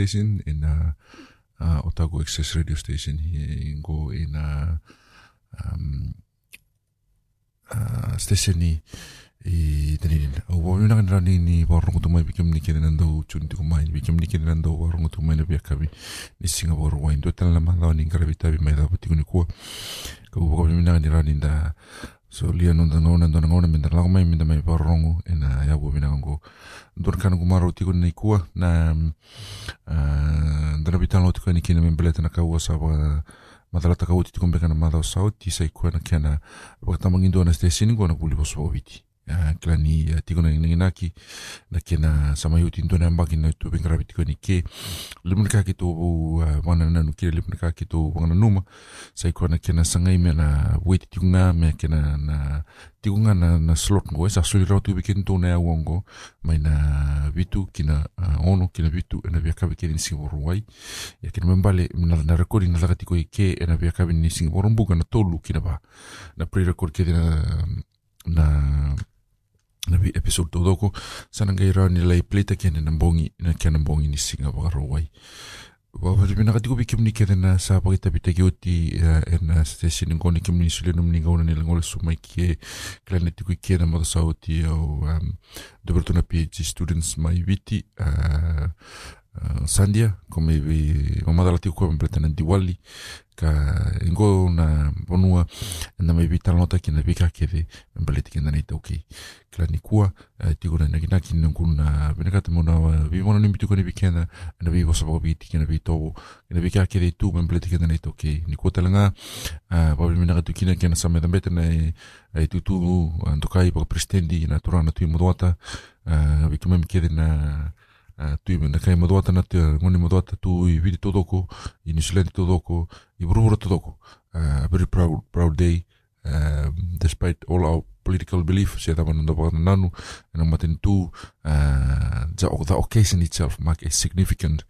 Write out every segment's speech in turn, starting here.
station in uh, uh, Otago Access radio station here in Go in uh, um, uh, station i tanin o na kan rani ni warung tu mai bikin ni kene nando chun tu mai bikin ni kene nando warung tu mai na biak ni Singapore wain tu tan lama lawan ni karabi tabi mai dapat tu ni kuah kau bukan na kan rani da so lia no ngona no ngona minta la mai minta mai parongo. Ena ya bo bina ngo dor kan ko maro tiko nei kua. Na uh, dara bitan lo tiko ni kina men beleta na kaua sa wa madala ta kauti tiko mbeka na madao sao ti sai kua na kiana wa tamangindo na station ngo na kuli bo so kila ni tiko na nginaki na kena sama yuti ndo na mbaki na tu bengra tiko ni ke. Limun ka ki to wana na no kile limun ka ki to wana numa. Sai kona kena sangai me na wait tiko nga me kena na tiko nga na na slot ngo. Sa suli rau tu bikin to na wongo mai na vitu kina ono kina vitu na vya kabe kini singapore wai. Ya kina membale na na recording na tiko ke na vya kabe ni singapore na tolu kina ba. Na pre-record kina na na vi episode to doko sana ngai ra ni lai pleta kene na bongi na kene bongi ni singa wa ro wai. Wa wa bina ka tiko bi kimni kene na sa pa kita bita ki en na station ngoni kimni sule num ninga ona ni ngol su mai ki na mo sa oti o um de bertuna PhD students mai viti uh, Sandia come vi o madala tiu completamente iguali ka ingo na bonua na me vital nota ki na vika ke ve mbalete ki na kua ah, tiu na nagina na kuna beneka te mona vi mona ni na vi na vi to ki na vika ke ve tu mbalete ki na nita ok ni kua talanga bobi mina ka tu na sa me dambete na e tu tu ah, antokai na turana tu modota vi kumem ke na А, тој. Uh, a very proud, proud day, despite all our political belief, se tama na dapat na nanu, and matin tu, uh, the occasion itself mark a significant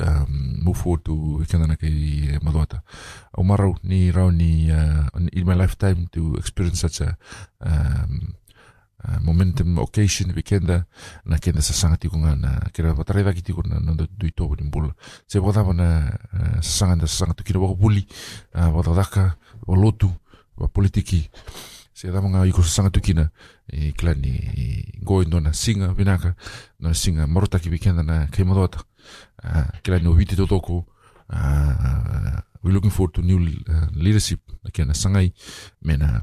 um, move forward to ikana na kay Madwata. Umaraw ni ni, uh, in my lifetime to experience such a um, uh, momentum occasion weekenda na kenda sa sanga tiko nga na kira watarai waki tiko na nanda dui tobo ni mbula. Se wadawa na uh, sa sanga na sa sanga tukira wako puli uh, wadadaka wa lotu wa politiki. Se dama nga iko sa sanga tukina i kila ni ngoi no na singa vinaka na singa marotaki weekenda na kai madota uh, kila ni oviti totoko uh, we're looking forward to new uh, leadership na kena sangai mena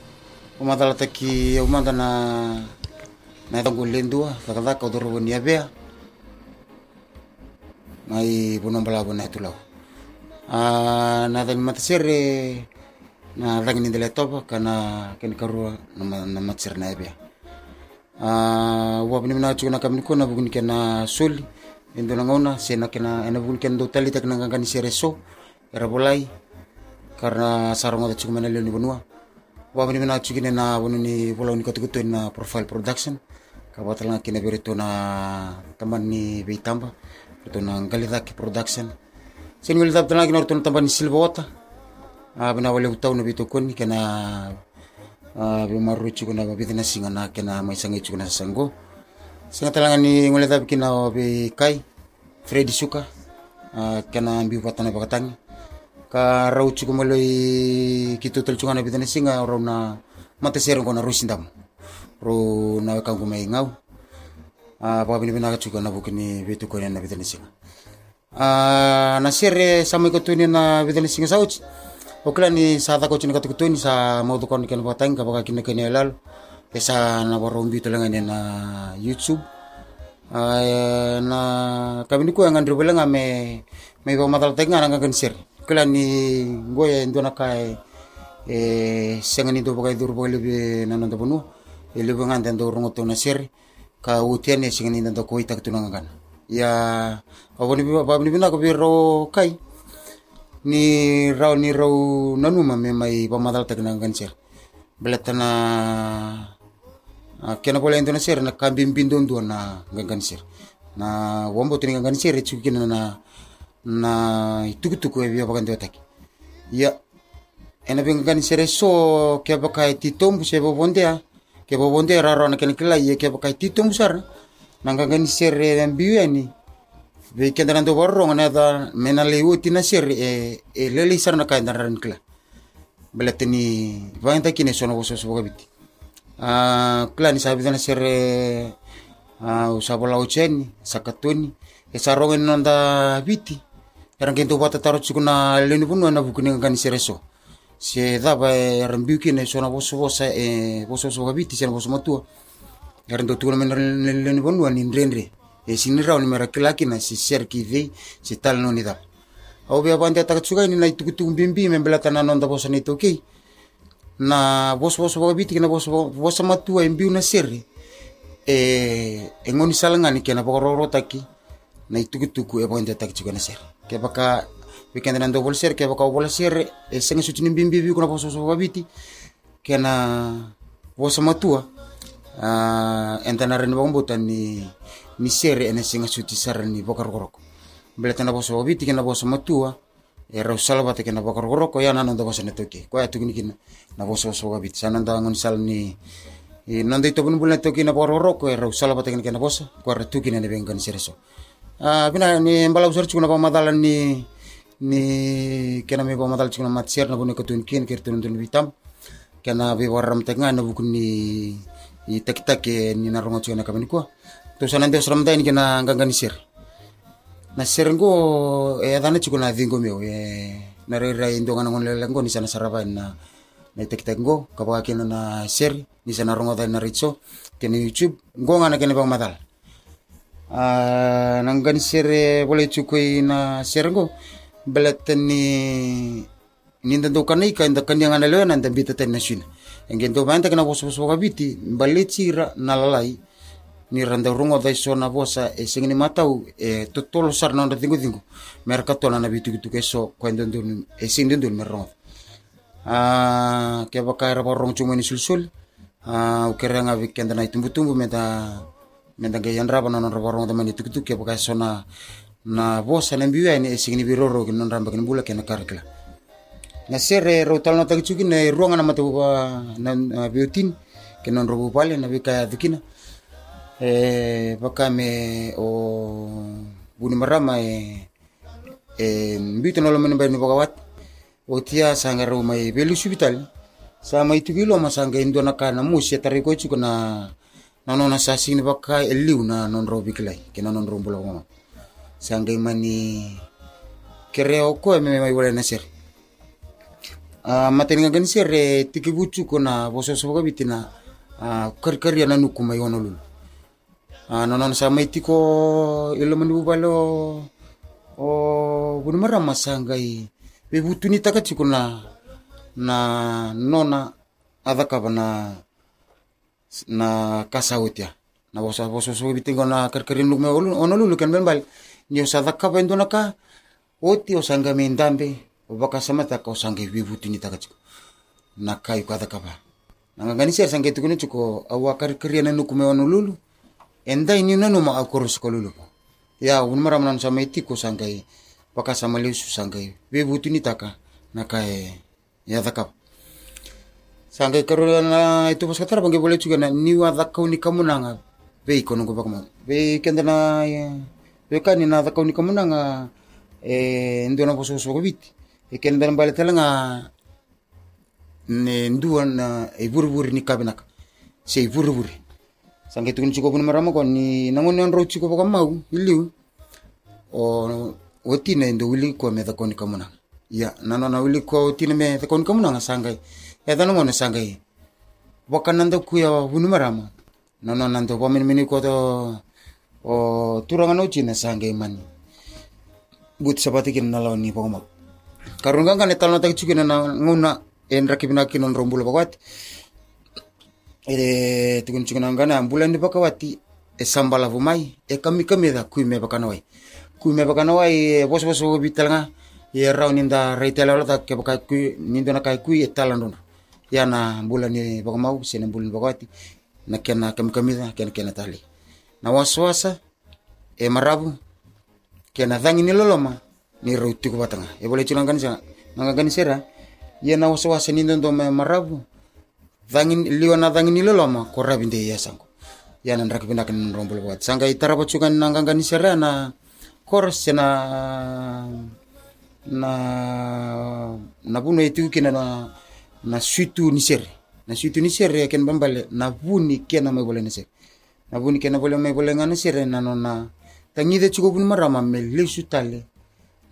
pamatala taki umanda na na tangu lendua takadaka udoro ni bia mai bunom bala bona tulau na tani matasere na tangi ni dele topa kana keni karua na na matsir na bia uh, wa bini na chuna kamni kona bugni kena soli endo na ngona sena kena ena bugni kena do tali tak na ngani sere so era bolai karena sarang ada cukup mana ni benua. wabani mina chugine na wani wala unika tukutu na profile production. Kabatala kina beri tu na taman ni beitamba tu na ngalidaki production. Sen ngalidaki tala kina tu na taman ni silva wata ah, bina wale utau na bitu kuni kena bimaru ah, chugina babithi na singa na kena maisanga chugina sasango singa tala ni ngalidaki kina wabi kai Freddy Suka. Ah, kena ambi watana bakatangi ka rau chuku maloi kitu tel chunga na bitane singa na mate serong kona rusindam ro na ka ngumai ngau a pa bini bina na bukini bitu ko na bitane singa. A na sere sama ko tuni na bitane singa sauch okla ni sa ta ko chini ka tuni sa mo to kon ken batang ka baka kine kene lal esa na warong bitu lengan na youtube. Na kami ni ko ngan drobela ngame me ba matal nga sere kila ni ngoya ndona kai e senga ni do bagai dur bagai lebe nana do bonu e lebe ngan dan do rongo to na ser ka utian e senga ni dan do koi tak tunanga kan ya aboni bi ba ni bina ko bi ro kai. Ni rau ni rau nanu ma me mai ba madal tak nang kan ser belatana kena boleh ndona ser na kambim bindon do na gangan ser na wombo tini gangan ser chukina na na itukutuku evia vakande vataki ia ena vengaganisere so ke vakai titombu se vovondea ke vovondea raro na kenekila ia ke vakai titombu sara na ganganisere vambiu eni ve kenda nando varronga na eda mena lei uti e, e lele sara na kaenda nara nikila bela tini vangenta kine sona vososo vokabiti kila ni sabi dana sere uh, usabola ucheni sakatoni e sarongen nanda viti Era ngento wata taro tsikuna leni punu ana bukini sereso. Se daba rambiuki ne sona boso bosa e boso boso sena boso matua. Era ndo leni punu ani ndrendre. E sinira oni mera kilaki na serki vei si tal no. Au bea bande atakatsuka na itukutuku bimbi membela tanana onda bosa ni tokei. na bos bos eh, kena bos bos sama tua na sirri e engoni salanga kena bo nay tugu tugu e bogende tak jiko na ser ke baka weekend na ndo bol ser ke baka bol ser e sengi suti nimbi mbi bi kuna boso so babiti ke na boso matua uh, entana reni bagombuta ni ni ser ene sengi suti sar ni baka rogoroko beleta na boso babiti ke na boso matua era usalva te kena bakar goroko ya na nonda bosa netoki ko ya tugini kina na bosa bosa gabit sa nonda ngon sal ni nonda itu pun bulan toki na bakar goroko era usalva te kena bosa ko era tugini ne bengan sereso ah bina ni mbala usar chukuna pa madalan ni ni kena me pa madal chukuna matsier na bune katun kin kirtun tun bitam kena be waram tengah na bukun ni i tak tak ni na rongo chukuna kamani ko to sanan de sram ni kena gangan sir. Na serengo e adana chuko na vingo meu e na re re indo ngana ngon lelengo ni sana saraba na na tek tek go ka ba kena na ser ni sana rongo da na richo kena youtube. Go ngana kena bang madal a nanggan sere boleh chuko na serengo belet ni ni ndo kanai ka inda kanya ngana lewan anda bita ten nasin engen to banta kena bos bos biti balechira na lalai ni randa rungo dai sona bosa e singini matau e totolo sar na tingu tingu merka tona na bitu gitu keso kwendo ndun e sing ndun merong a ke baka era borong cuma ni sulsul a ukere nga weekend na itumbu tumbu meta meta ge yandra bana na borong da mani tukutu ke baka sona na bosa na biwa ni e singini biroro ke non ramba ken bula ke na karkla na sere rotal na tagi chuki na ruanga na matu na biotin ke non robu pale na bika dukina eh baka me o buni marama e e mbito nolo mene bani baka wat o tia sanga ro mai belu hospital sa mai tu kilo ma sanga indo na kana musia tari ko chuko na na nona sa sini baka eliu na non ro biklai ke na non ro bulo ma sanga mani kereo ko me mai wala na ser. A mateninga gan ser tiki bucu ko na boso so bitina a kar kar ya na nuku mai ono lulu. Ah, nonon sa may tiko ilo manubalo o bunu mara masangai be butuni taka chiko na na nona adaka na na kasautia na vosa vosa so bitingo na karkarin luk me ono lulu ken ben bal. Ni osa daka bendo naka oti osa nga mendambe obaka samata ka osa nga wibutu ni taka chiko na kayu kada kaba na nga ganisi osa nga tukuni chiko awa karkarin na nukume ono lulu enda ini na ma akoro siko lulu pa ya unmara manan sama itiko sangai paka sama leusu sangai wibutu ni taka na kai e, ya daka ba. Sangkai karula na itu pas katara bangke boleh juga na ni wa takau ni kamu nanga be ikono ko bakma be kenda na be kan ni na takau ni kamu nanga e ndo na poso so bit. E kenda na bale talanga ne nduan na e buru-buru ni kabinak se buru-buru. Sangke tukun cukup pun marama kon ni. Nangon yang ro cukup kam mau iliu o oti na ndo wili ko me takon kamuna ya nanona wili ko oti na me takon kamuna nga sangai ya tano ngone sangai wakan nando kuya bunu marama nano nando pa min mini ko to o turangan o china sangai mani but sabati kin nalaw ni mau karun kan kan etal na tak chukin na nguna en rakibina kinon rombulo bagat e tukun chukuna ngana bulan di bakawati e sambala vumai e kami kami da kui me bakana wai kui me bakana wai e bos bos bitalanga e raw ninda reitela lata ke bakai kui nindo na kai kui e talandon ya na bulan ni bakamau sene bulan bakawati na kena kami kami da kena kena tali. Na waswasa e marabu kena dhangi ni loloma ni rauti ko batanga e boleh chunang kan sa nangagani sera ya na waswasa nindo ndo marabu dhangin liwa na dhangin ni loloma ko rabinde ya sango ya nan rak pindak nan rombol buat sangga itara pacukan nanganga ni sera na kors na na na buno itu kena na na sutu ni serre na sutu ni serre ken bambale na vuni kena me bole ni serre na vuni kena bole me bole ngana serre na no na tangide chuko bun marama me lesu tale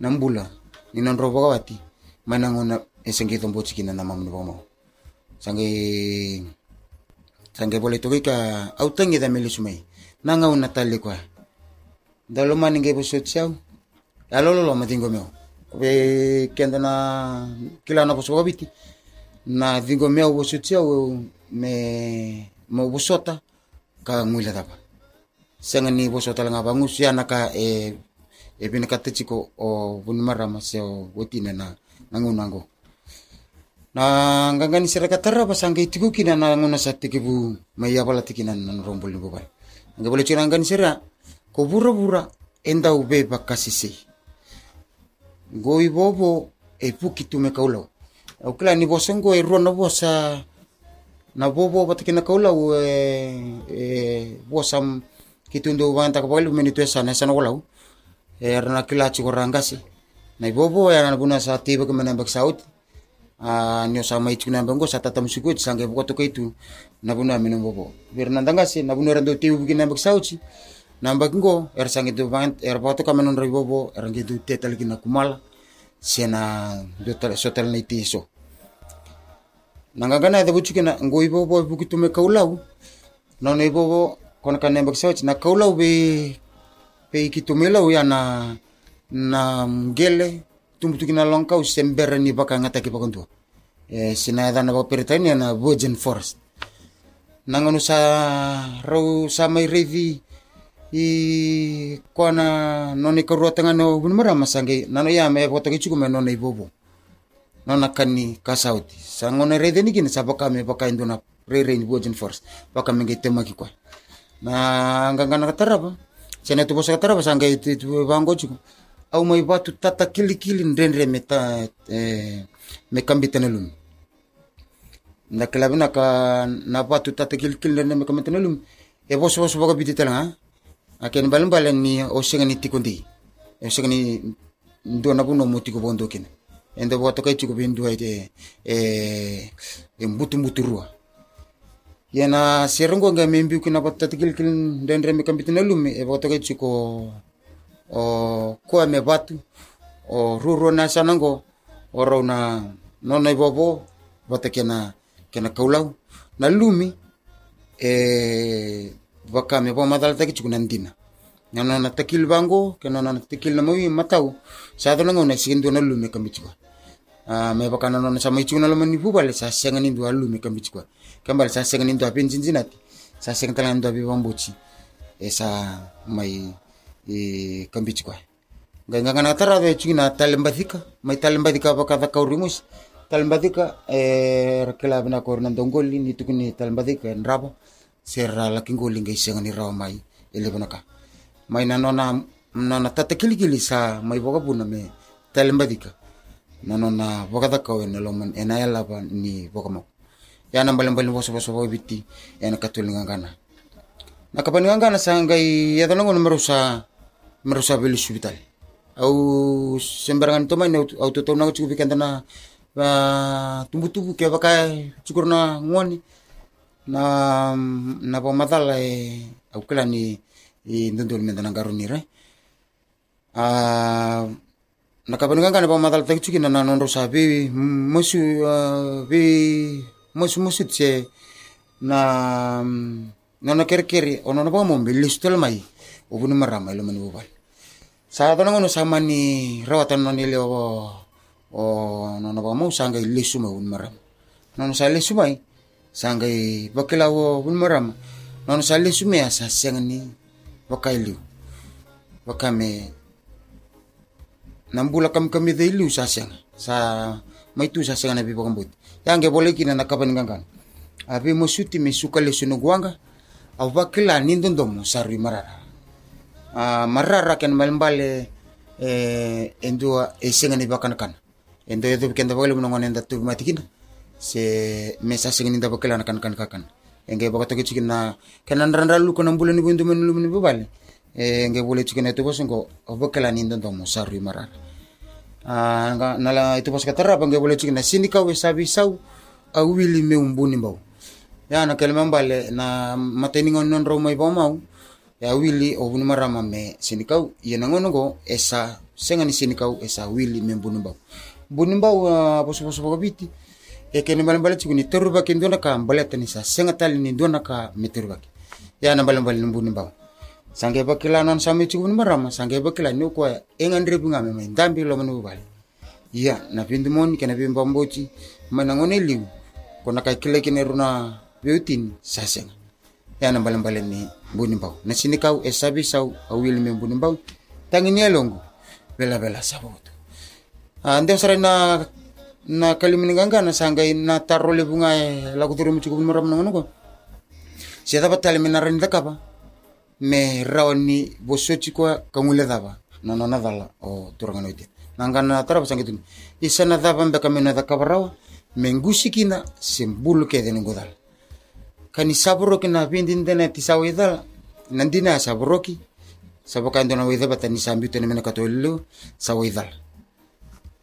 na mbula. Ni na ndroboga wati. Mana ngona esenge tombo chikina na mamu bomo sange sange bole to au tangida me lesu mai na nga una tale kwa. Ndalo mani bo sotsiao alolo lo matingo meo be kenda na kila na bosoga biti na vingomea uvosutia me mobusota ka nguila dapa senga ni bosota langa bangus ya naka e e bin katechiko o bunmara maseo wetina na nangu nangu. Na ngangani sirakatara basangga itiku kina na nguna satike bu maya bala tikina na rombol ni bubal ngabole chirangani sira ko bura bura enda ube bakasisi goi bobo e puki tume kaulau au kila ni bosan go e rona bosa na bobo bata kina kaulau e e bosam kitundu wanta ka pagaliu meni tu esa na esa na golau e rana kila ci rangasi na i bobo ya na buna sa tiba ke menembak saut a nyo sa mai cikuna bango sa tata musuku sange bokoto ka itu na buna minum bobo. Bir na dangasi na buna rando tiba ke nembak sauci nambak ngo er sange tu bant er ka menon bobo er ngi tu tetal kina kumala sena jotala sotal na nangagana de buchuke na ngoi bo kaulau na no bo bo na kaulau be pe ikitumelau ya na na mgele. Tumbutuki na sembere ni baka ngataki pakontua e sina eda na baperitani na virgin forest. Nanganu sa rau sa mai i kona noni karua tanga no bunmara masange nano ya me foto kichuku me noni bobo. Nona kani kasauti sangone rede ni kini sabaka me baka indona rere ni virgin forest baka me tema ki kwa. Na ngangana kataraba sene tu bosa kataraba sange itu bango chuku. Au mai batu tata kili kili ndendre me ta eh, me kambita na lumi. Na kelabi na ka na batu tata kili kili ndendre me kambita na lumi. E boso boso baka biti akeni balimbala ni osegani tikundi. Osegani ndo na buno mutiku bondo kene ende bo tokai tiku bindu ide e e mbutu mbutu ruwa yana serongo nga membi kuna batta tikil kil ndendre me kambiti na lumi e bo tokai tiku o ko me batu o ruro na sanango oro na nono bobo bote kena kena kaulau. Na lumi e baka me bo madal taki chukuna ndina. Nana na takil bango kena na na mawi matau. Sa to nango na sindu na lumi kamichwa a me baka na na sa mai chukuna lamani bubale sa senga nindu alu me kamichwa kambal sa senga nindu apin jinjinati sa senga talan bambuchi e sa mai e kambichi kwa ganga ngana tara ve china talembadika mai talembadika baka da kaurimus talembadika e rakela bina ko nan dongoli ni tukuni talembadika sera la kingo linga isenga ni rao mai. Elebona ka. Mai na nona na na tata kili sa mai boga buna me telembadika na nona boka ta kau ena loman ena elaba ni boga mau ya na mbali mbali boso boso boso biti ena katulinga ngana na kapaninga ngana sa ngai ya tanongo na merusa merusa beli subital au sembarangan to mai au to to na cukupi kantana tumbu-tumbu kayak pakai cukur na ah, ngoni na na pa matala e au kala ni i ndondol men tana garuni re. A nakapaninga ngana pa matala tak cukin na non rosa be musu be musu musu tse na nona kere-kere ono na pa mo bilis tel mai ubuni marama ilo mani bubal sa ngono sama ni rawatan non ile o o nono ba mo sanga ile suma un maram nono sa ile sumai sanga i bakila o un maram nono sa ile sumia sa sengani bakailu bakame nambula kam kami de ilu sa senga sa mai tu sa senga na bi bakambut yange boleh kina nakapan gangan abi mo suti me sukale sunuguanga au bakila nindondomo sarui marara. Uh, marara ken malmbale eh, endua esengani bakan kan endo edo ken da bole nongon enda tu matikina se mesa segini dabo kelana kan kan kan. Enge baka toke chikina kenan randra lu konan bulan ni bundu men lu men bubal enge bule chikina itu bosengo obo kelana indon domo saru marar anga ah, nala itu bos katara enge bule chikina sini kawe sabi sau au me umbuni mbau. Ya na kelman bale na mateningon non romai bau mau ya wili obuni marama me sinikau ya nangono go esa senga ni sinikau esa wili me bunibau bunibau uh, ah, poso poso kabiti e kene balan balan cikuni teru baki ndona ka balet ni sa senga tali ni ndona ka me teru baki. Ya na balan balan bunu bau sange non sami cikuni marama sange bakila ni ko engan rebu ngame me ndambi lo manu bali iya na pindu moni kena pimba mboci manangone liu kona kai kile kene runa beutin sa senga. Ya na balan ni buni bau na sini kau esabi sau awil me buni bau tangin ni longo bela bela sabut ande sare na na kalimininganga nasanga na tarole bunga la kuturu mutu kubun maram nongono ko siata batale mena renda kapa me rawani bosoti kwa kangule daba na no nadala o turangano ite nanga na tara basangi tun isa na daba mbeka mena daka barawa mengusi kina sembulu ke dene godal kani saburo kina bindin dene tisawe dala nandina saburo ki sabokan dona wedaba tani sambi tene mena katolu sawe dala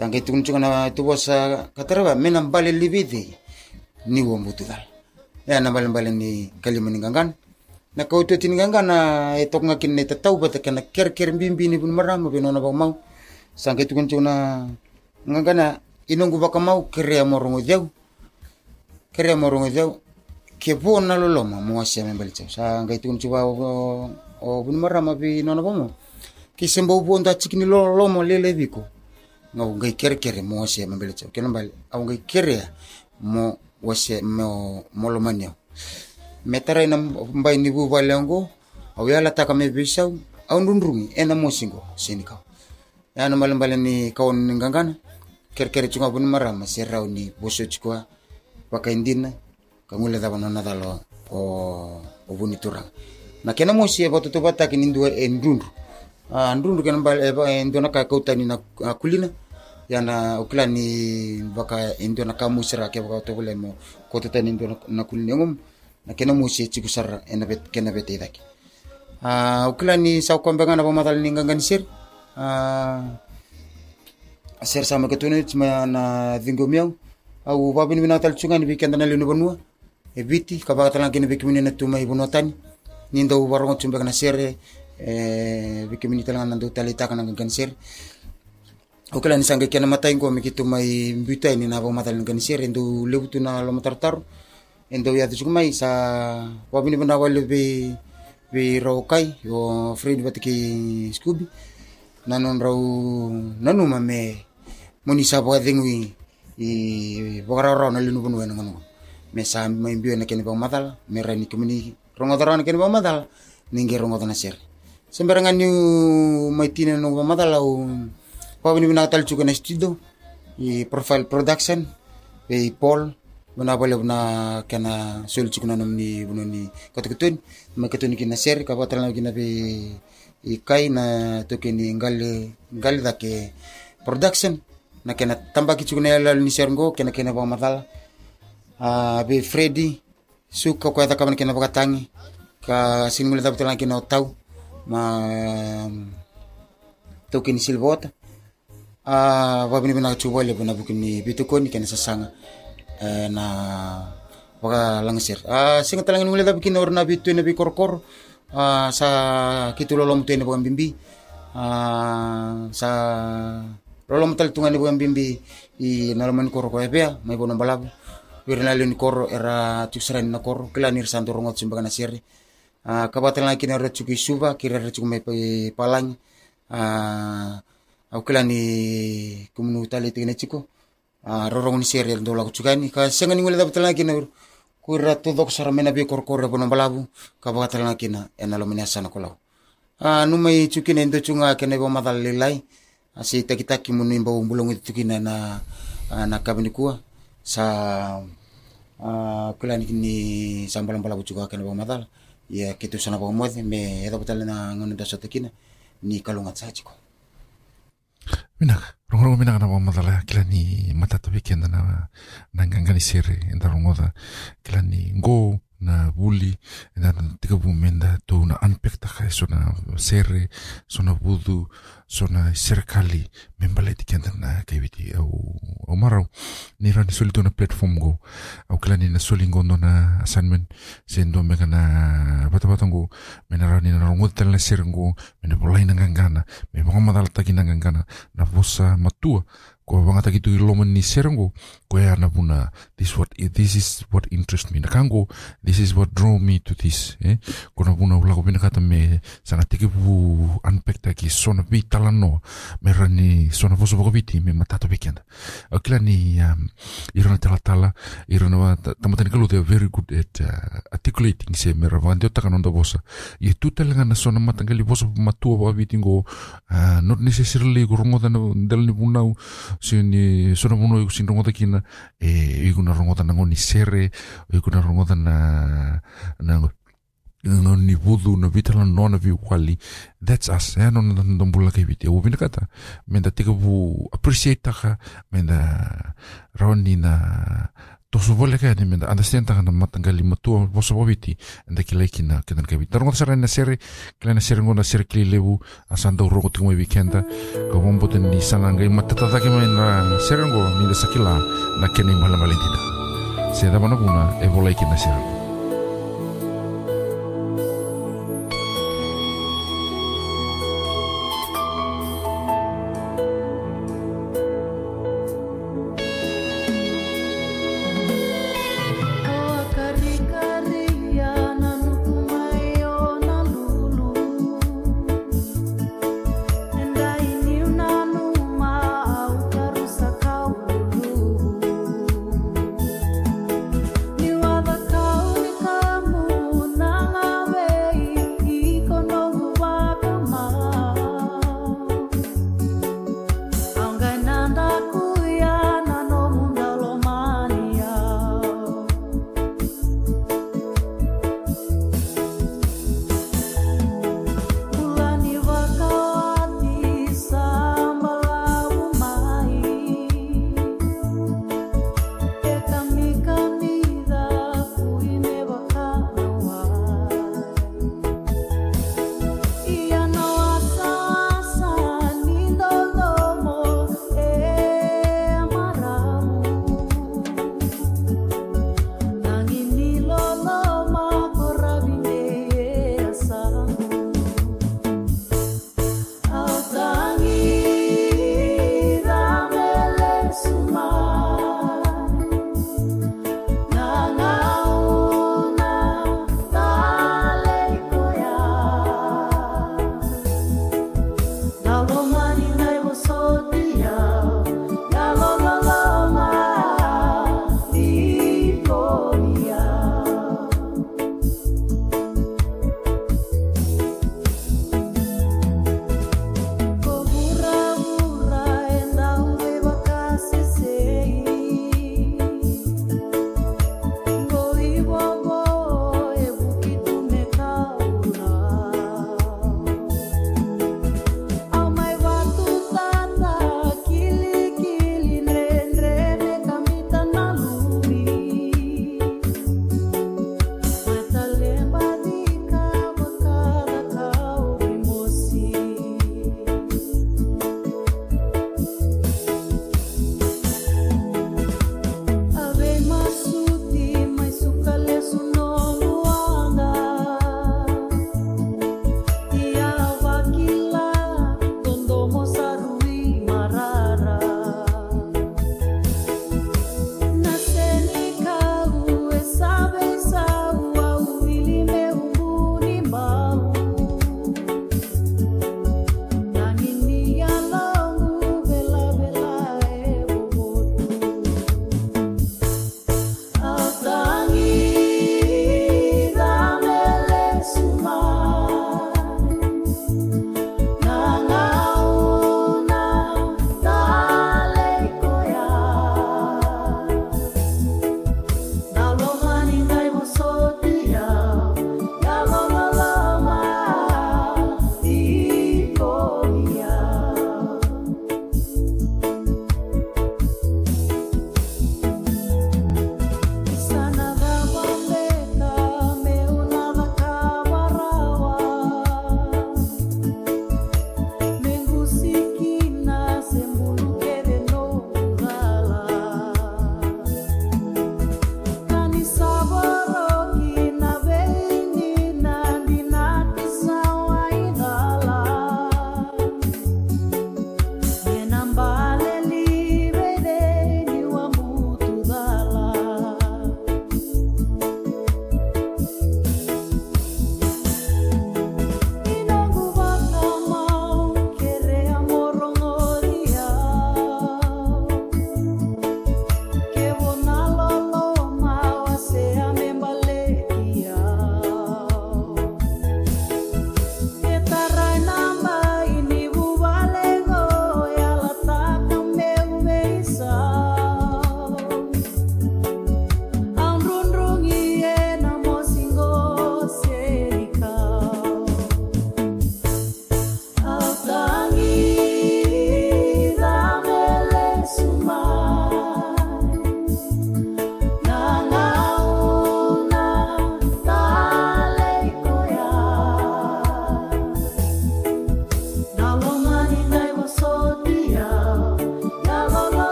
tukun na tu bosa katara mena bale libidi ni wo dal ya na bale bale ni kalimani gangan na kau tu tingangan na etok ngakin ne tatau ker ker bimbi ni pun marama mau. Sangke tukun na ngangana inongu baka mau kere morongo jau kere morongo ke po na loloma mo asia me balicha sa ngai tukun chuba o bun marama bi nona bomo ki sembo po nda chikini lolomo lele biko ngau ngai kere kere mo asia me balicha ke nambal au ngai kere mo wase mo molomania metara ina mbai ni bu valengo au yala taka me bisau au ndundrungi ena mosingo sinikau yana malambala ni kawan ni gangana ker-ker cunga pun mara masirau ni boso chukua pakai indina kangule da banana dalo o o buni turang na kena mo si batu tu bata kini ndua endundu ah ndundu kena bal eba endona ka kauta ni na kulina yana ukla ni baka endona kamu sira ke baka to bule mo kota tani endona na kulina ngum. Na kena mo si chikusar ena bet kena bete daki ah ukla ni sau kombenga na pamatal ni gangan sir. Ah, ser sama ketune cuma na vingo miau. Au ni bikenda na lenu bonua e biti kabaka talang kini bikimini na tuma ibu notani nindo warongo chumba kana sere Eh, biki minita langa nandu tali taka nanga gansir okela ni sanga kiana matai ngua miki tu mai mbuta ini na vau matai nanga gansir endu lebu tu na lo matartar endu ya tusuku mai sa wabini bana wale bi bi raukai yo fred batiki skubi nanon rau nanu mame moni sa bwa dengwi i bogara rau na linu bunwe nanga nanga me sa mai mbuta na kene vau matal me rani kumini rongodaran kene vau matal ningi rongodana sir. Sembarangan ni mai tina no ba madal au pa bini bina tal chuka na studio i profile production e paul bana bale bana kana sul chukuna namni bunu ni katukutun me katun kina ser ka batal na kina be ikai na toke ni ngali ngali dake production na kena tamba ki chukuna yala ni sergo kena kena ba matal a be Freddy suka ko ata kaman kena bakatangi ka sin mula tapos lang kena tau ma toke ni silbota a ba bini bina chuba le bina bukin ni bitukon kena sasanga na baka langsir singa talangin mula tapos kena orna bitu na bi korkor sa kitulolom tu ni bukan bimbi. Sa lolom tal tungan bukan bimbi. I nalaman koro ko ebea mai bono balabu wirna lin koro era tusran na koro kila nir santo rongot sumbaga na siri uh, na kina rechuki suba kira rechuki mai palang. Uh, au kila ni kumunu tali tigene chiko uh, rorong ni siri ndo lagu chukani ka senga ni ngule dapat lagi na kuira tudok sara mena bi kor kor bono balabu ka ba tala kina ena lo mena sana kolau a nu mai chukine ndo chunga kene bo madal lilai asi takita ki munu imba umbulong itu kina na na kabini kuwa sa a kulani kini sambalang balabu juga kene bo madal ia ke tusana vaumue me e cavata lena kina ni kaluga tsajiko vinaka rogorogo vinaka na vaumacala kila ni matatavi kena na na qaqanisere sere da rogoca kila ni qo na vuli e na tikavu me da tou na unpack sono sere, sono vudu, sono serikali, membaleti kianda na kaiviti au, au marau, nira ni solito na platform go, au kila ni na solingo no na assignment, sendo mega na batabatango, menara ni na rongot tala serengo, mena polai na ngangana, me mongamadala taki na ngangana, na vosa matua, ko banga taki tu loman ni serango ko ya na puna this what this is what interest me. Na kango this is what draw me to this eh? Ko na puna ula ko pina kata me sanga tiki pu unpack taki sona bi talano me rani sona voso boko biti me matato bikenda akila ni um, irana tala tala irana wa tamatani kalu they very good at uh, articulating se me ravandi otaka nonda vosa ye tutelanga na sona matangali voso matua boko biti ngo uh, not necessarily ko rongo dal ni punau sini sona mono iku sin rongota kina e iku na rongota na ngoni sere iku na rongota na na ngoni vudu na vitala nona vi wali that's us e non na ndombula ke vite u kata menda tika bu appreciate taka menda roni na tosu bole ka ni menda understand ta kana matanga lima tu boso bobiti anda kila kina kitan kabi tarong sara na sere kila na sere ngona sere kili lebu asanda uro kutu mo weekenda ni salanga ima tata ta kema na ni de sakila na kene mala valentina se da bana kuna e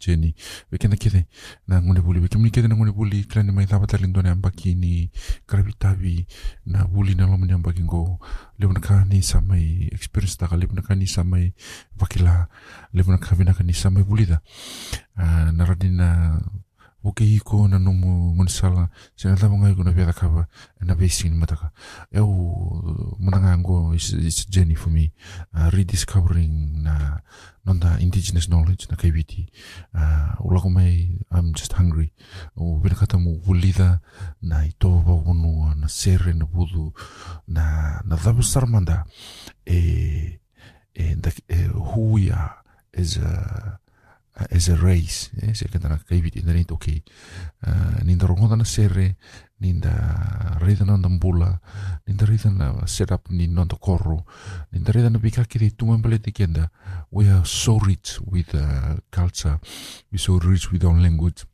jeni ve kena na ngone buli ve kemni kete na ngone buli kila ni maitha pata lindo ne ambaki ni karavitavi na buli na lomani ambaki ngo. Lebona ka ni samai experience taka lebona ka ni samai vakila lebona ka vina ka ni samai buli da. Ah, na radina o ke iko na no mo monisala se na tamo ngai kona peda kaba na basin mataka eu manangango is is journey for me. Uh, rediscovering na nonda indigenous knowledge na KBT uh, ula mai I'm just hungry. O pena kata mo wulida na ito bawono na serre na budu na na dhabu sarmanda. E e, e who we are as a as a race eh, se kata na kaiviti na nito okay uh, ninda rongonda na sere ninda rida na ndambula ninda rida na set up ni nonda korro ninda rida na bika kiri tuman pale te kenda. We are so rich with uh, culture. We so rich with our language.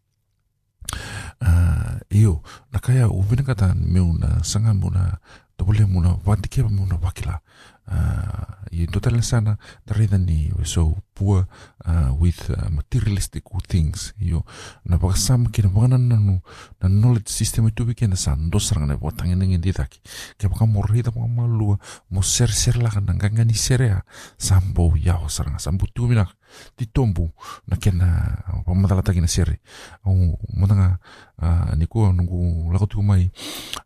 Uh, iyo na kaya uvina kata meu na sanga muna topole muna watike muna wakila. uh, in total sana tarida ni so poor uh, with uh, materialistic things. Yo na baka sam kina baka na nanu na knowledge system itu bikin na san dos sarang na baka tangin ngin ditaki kaya baka mo rida baka malua mo ser ser lah kan nang ngani serea sambo yao sarang sambo tu minak di na kena pamatala taki na sere. Au matanga uh, ni ko nungu lako tu mai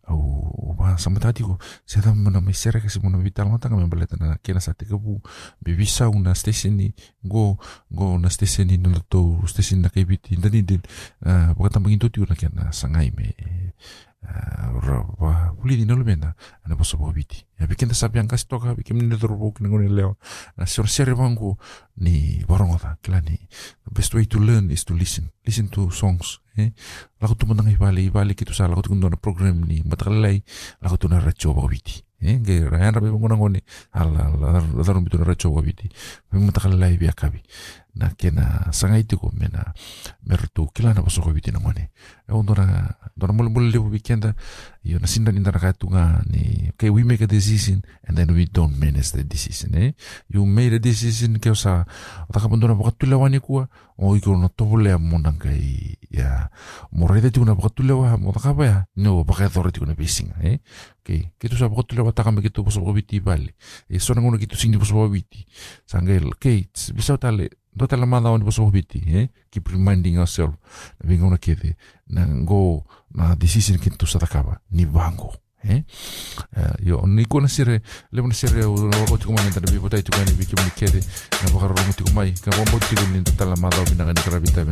au ba samatati ko saya mana mai sere kasi mana vital matanga famboletana kena satekabo bewisahona stesen go go na stesen nalatou stesen nakaibitu idadide wakatambagin toti ona kena sangai me vulini nalumena ana vosoboviti api kena sapiang kasi toka api kemni netoropo kina ngone lewa na sor sere vangu ni varongota kila ni the best way to learn is to listen. Listen to songs eh? Lakutu mandang ibali ibali kitu sa lakutu kundona program ni matakalai lakutu na racho voviti Eh, ge rayan rabi bungunang goni ala ala dar dar rumbi tura recho wabiti bungun takal lai biakabi na kena sanga itu ko mena mertu kila na boso ko biti na e ondora dora mul mul lebu bikenda yo na sinda ni ndara tunga ni okay we make a decision and then we don't manage the decision eh? You made a decision ke sa taka pondona bakatula wani kuwa o iko na tobole mo nang kai ya mo rede tu na bakatula wa mo taka ba ya no baka authority ko na basing eh? Okay kitu sa bakatula wa taka me kitu boso ko biti bali e so na ngono kitu singi boso ko biti sangel okay bisa tale do tala manda on boso biti eh? Keep reminding ourselves. Na vinga una kede na go na decision kintu sa takaba ni bango eh? Uh, yo ni ko na sire le na sire o ko tiko mai tanda bibo tai tukani biki mi kede na bakar ro tiko mai ka bombo tiko ni tala manda o binanga ni karabita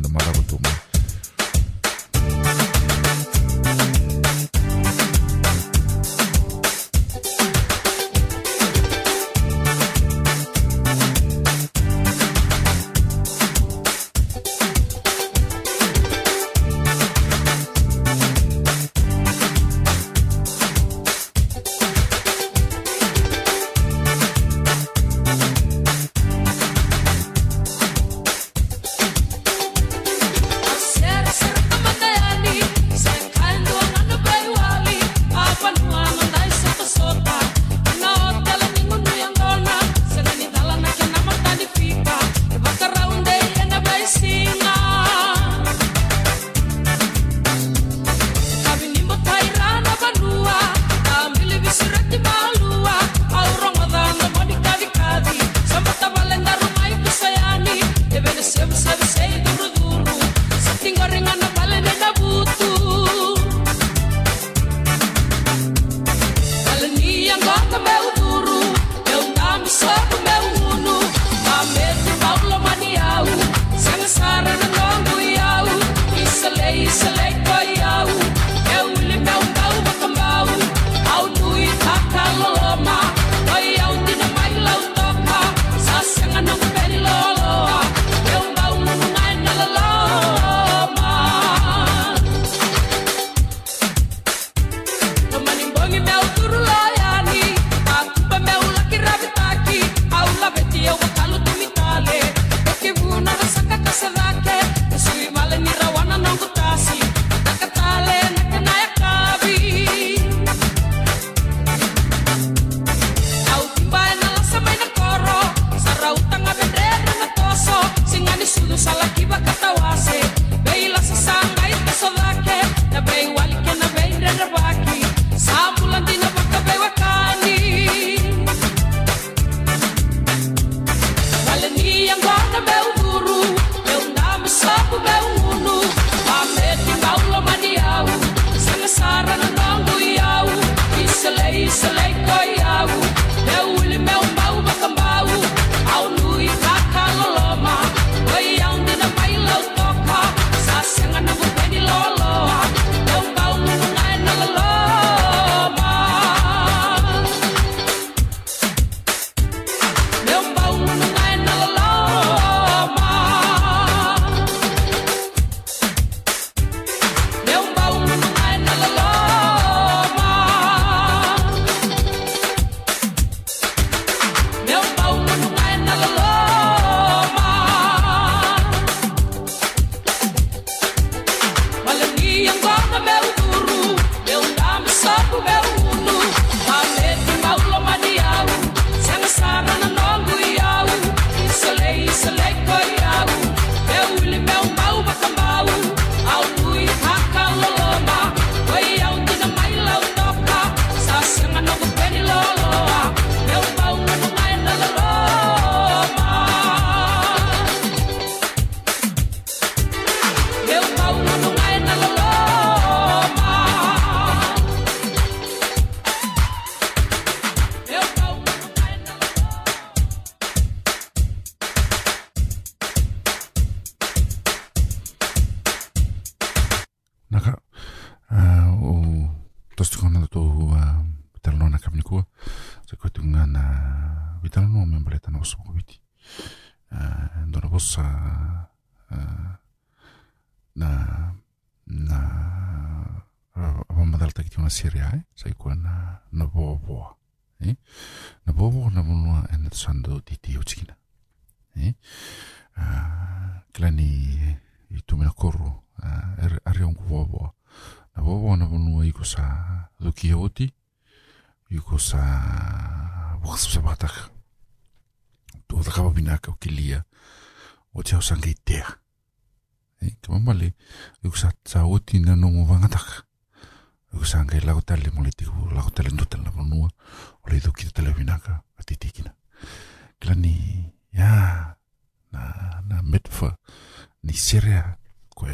serea koe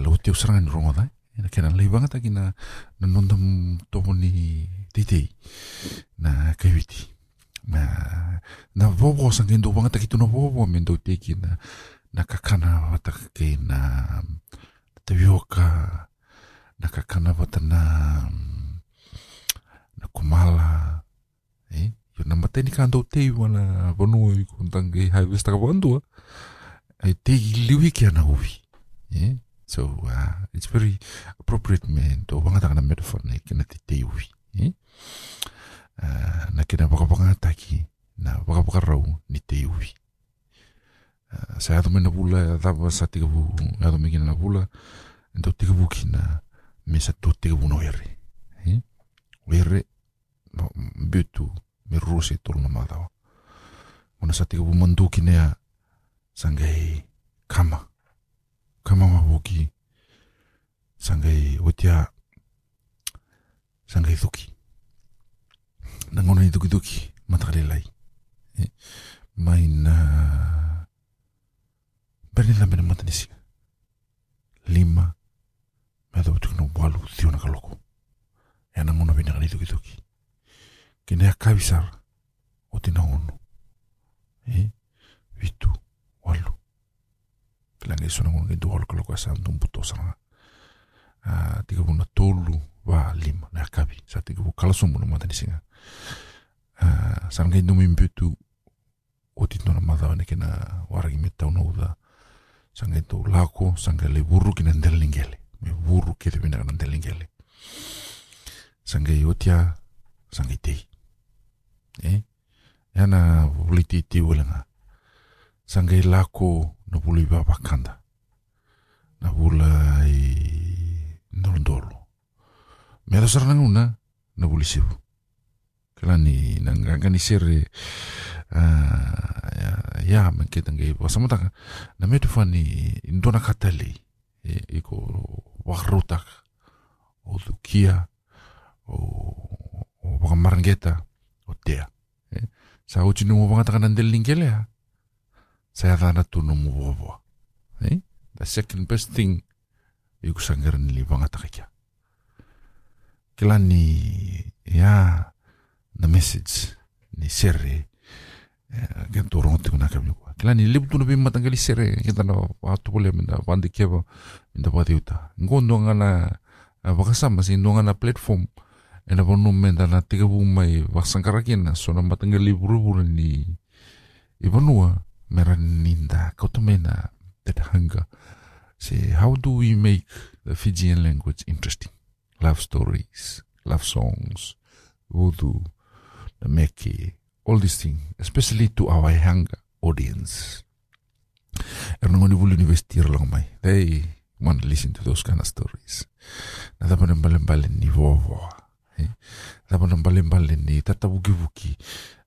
lau teu saranga ni rongo dai na kena lai wanga taki na na nonda tomo ni teitei na kaiwiti na na vovo sangen do wanga taki tuna vovo men do teki na na kakana wata ke na tavioka na kakana wata na eh, na kumala eh yo na mateni kando tei wala vonu ko tangi hai vesta ka teiliwiki anaoy e so uh, it's very appropriate me to wangataka na metaphor kina te teiwi uh, na kina wakapaka taki na wakapaka rau ni teiwi uh, sa atu mena bula dava sa tiga bu atu mekina na bula ento tiga bu kina me sa tu tiga bu no ere. E o ere no me ruse tolu na madawa ona sa tiga bu mandu kina sangai kama. Kama mabuki, sangai otia, sangai thuki. Nangona ni thuki thuki, matakalelai. mai na berni mena mata nisi lima. Me do tu no walu tio na kaloko e na ngona bina ni tuki tuki kene akabisar o tina ono e vitu walu ngona ke walu kaloko asa ndum puto sana a tiga buna tolu wa lima na akabi sa tiga bu kalasum buna mata nisi nga sa ngai numi mbutu o tino na madha ne kena waragi me tau nouda sanga to lako sanga le buru kina ndelingele me buru te bina kana ndelingele sanga yotia sanga te eh? Yana voliti te ulanga sanga lako no buli baba kanda na bula i ndolo me da saranga una na buli sibu kala ni nanga ni sere uh, ya men kita ngai na metu fani indona katali e, iko wakrutak o tukia o bakamarangeta o tea e, sa uchi kana ndelingele ha σε αδάνα του νόμου βόβο. Ε, the second best thing ήκου σαν γερνή λίβο λοιπόν αγατάκια. Και λάνε η α, the message, η σέρρη, ε, για το ρόντι μου να κάνω λίγο. Λοιπόν. Και λάνε λίγο του νομίμα ήταν καλή σέρρη, για να το πω λέμε, να πάντε και εγώ, με τα παδιούτα. Εγώ νόγα να βαγασά μας, νόγα να πλέτφωμ, ένα βανούμε τα να τίγα που μου βαγασάν καρακένα, σώνα μα ήταν καλή βρούβουρνη, η βανούα. Mera ninda kautamena that hunger say how do we make the Fijian language interesting love stories love songs voodoo the meki all these things, especially to our young audience. Er nangoni bulu university lang mai. Dai want to listen to those kind of stories. Na tapa na ni vovo. Eh? Tapa na ni tata wuki wuki.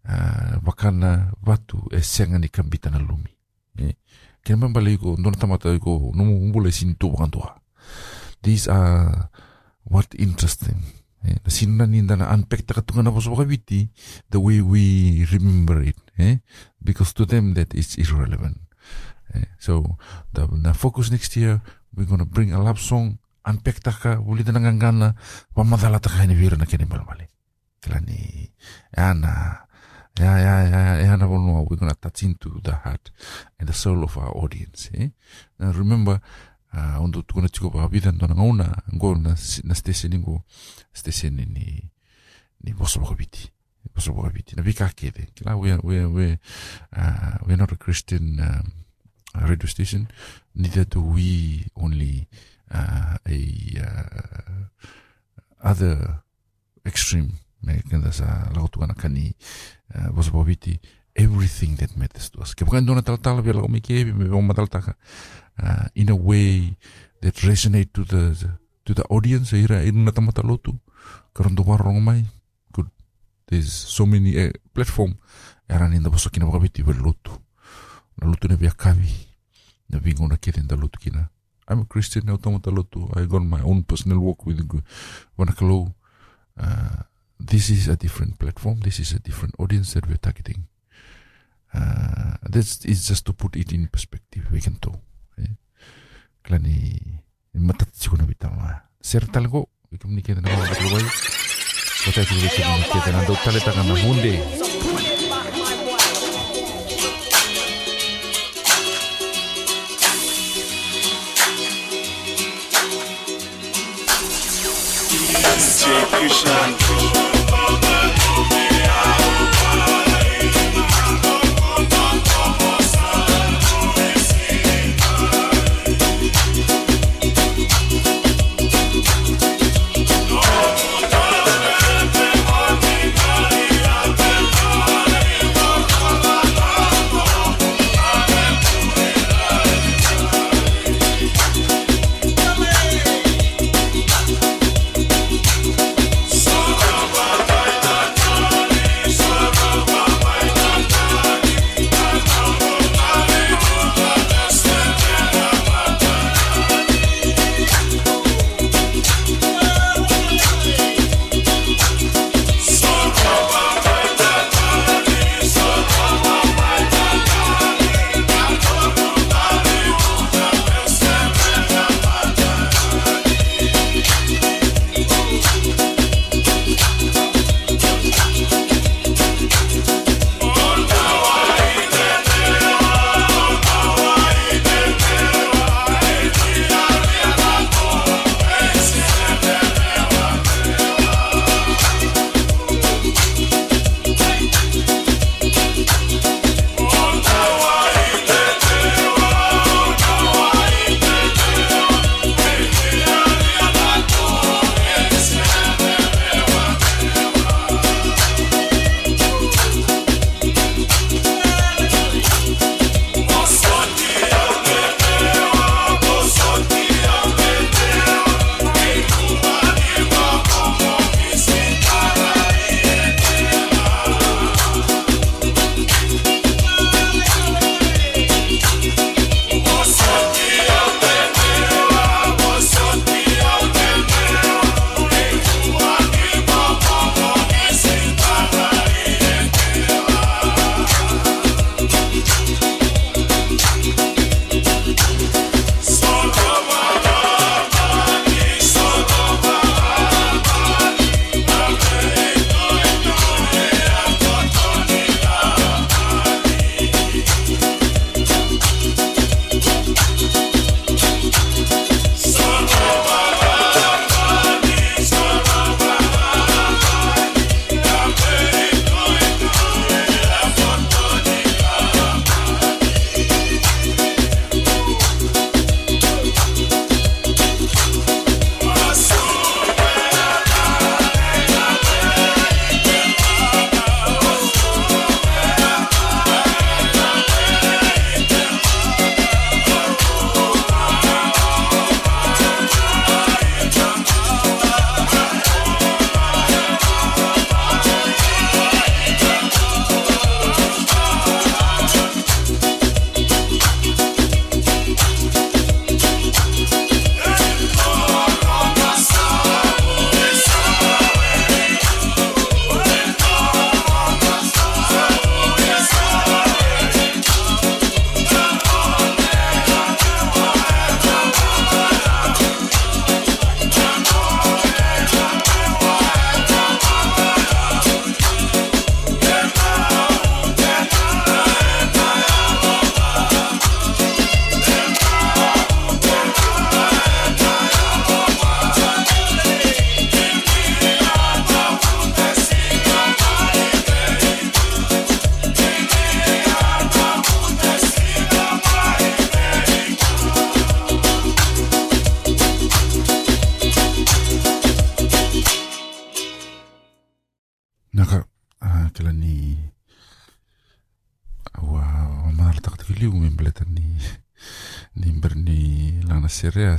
Uh, wakana watu e senga ni kambita na lumi. Eh? Kena mbale iko, ndona tamata iko, numu umbule sintu wakantua. These are what interesting. Eh? Na sinna ni ndana unpack takatunga na boso wakawiti the way we remember it. Eh? Because to them that is irrelevant. Eh, so the, focus next year we're gonna bring a love song unpack taka uli tanangangana pamadala taka ni vira na kene malmale kilani ana ya ya ya ya na bono we're gonna touch into the heart and the soul of our audience eh? now remember uh, pa vida ngo na na station ngo station ni ni boso bakabiti boso bakabiti na vika kede we we we uh, we're not a Christian um, radio station, neither do we only uh, a uh, other extreme me kenda sa lautu ana kani uh, bosa bobiti. Everything that matters to us. Ke bukan dona tal tal bela komi ke me bom matal taka uh, in a way that resonate to the to the audience ira ina tamata lotu. Karon do warong mai. Good. There's so many uh, platform. Era ninda bosa kina bobiti bel lotu. Na lutu ne via kavi. Na vingo na kere da lutu kina. I'm a Christian na utama ta lutu I got my own personal walk with Wanakalo. Uh, this is a different platform this is a different audience that we're targeting uh, this is just to put it in perspective we can talk eh? klani matat siko na bitama ser talgo ikam ni na mga katlubay Kota kito kito na daw talita ka na hunde Execution.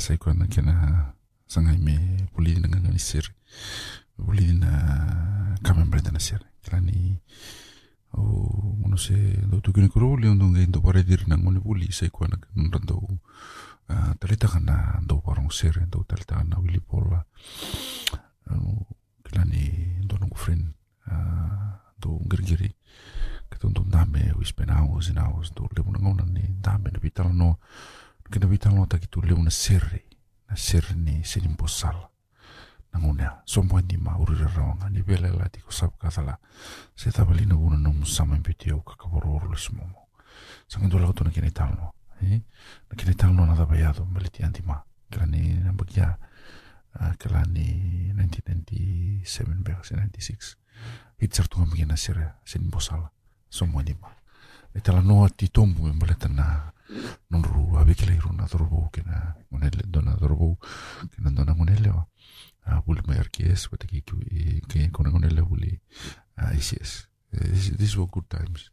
saiquan kena sangai me puli dengan ngani sir puli na kamen brenda na sir kelani o uno se do tu kini kuro le undong gai ndo pare dir nang ngoni puli saiquan nran do talita kana do parong sir do talita kana wili pola kelani do nungu friend ah, do gergiri ketonton dame wispena aus in aus do le bunangona ni dame na pitala no. Ginabitan lo tak itu leuna sirri. Na sirni sinimpusala. Nanguna, sombong di mauri rawangan di bela la di kusap katala. Se tabali na guna na musama impiti au kakabororo le sumomo. Sangan tu lau eh? tu na kinitan lo. Eh? Na kinitan lo na tabayado meliti antima. Kelani na bagia. Ah, Kelani 1997 back, 96. Hitsar tu ngamigin na sirri. Sinimpusala. Sombong di ma. e talanoa titomu e ma le tanā nonurū aveke lai rona torovou kena gonele dona torovou kenä dona gonele oa avule mai arkies ki takikiu i kei kona gonele avule isies these were good times.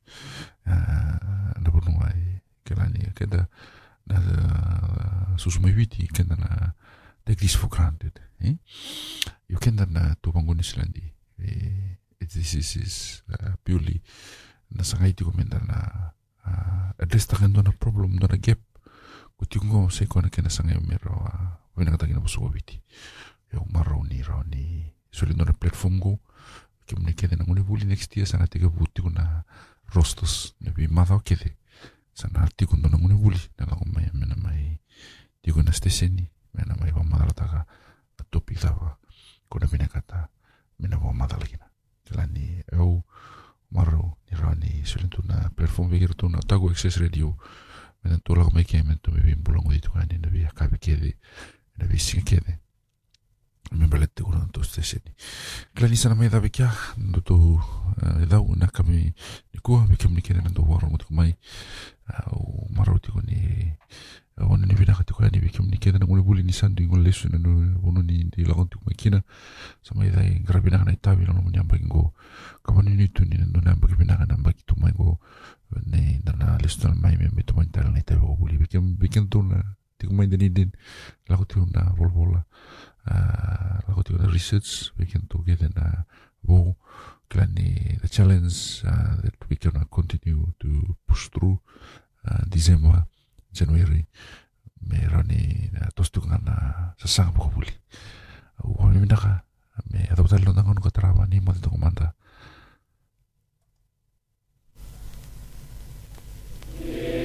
Na vanua e kelani keda na susumaiuiti keda na take this for granted eh? iu keda na tuvagoni silandi eh, this is, is uh, purely sangai ti komenda na uh, address ta kendo na problem do na gap. Ko ti ngo se ko na kena sangai me ro uh, wena kata kina bosu witi yo maro ni ro ni. Suli no na platform go. Ke mne kede na buli next year sana tiga buti na rostos ne bi madha kede sana ti ko na ngone buli. Na la ko mai me na mai ti ko na steseni me na mai wa madha ta ka topic ta ko na bina kata me na wa madha lagina kelani au μαρό νιράνι σελίν του να πλερφούν βίγερ του να τάγω εξές ρεδιού με τον τόλαγο με και με τον μη βίμ πουλόγω κάνει να βία κάποι κέδι να βία σύγκα κέδι με μπαλέτε γουρά να το στέσαι κλανίσα να με είδα βεκιά να το το είδα να κάνει νικού να βεκιά μου νικέρα να το βάρω μου το κουμάει ο μαρό τίγονι ona ni vina kati kwa ni bikim ni keda na ngule buli ni sandu ngule lesu na ono ni di lagon tu makina sama ida grabi na na tabi na mo nyamba ngo. Kama ni tu ni no na mbaki bina na mbaki tu mai go ne na lesu na mai me tu mai tala na na mai na tu na research. Bikim tu keda na wo klani the challenge uh, that we can continue to push through uh, December January me rani na tostu ngana sasang po buli u kami minda ka me ado tal lo nangon ko traba ni mo Amen.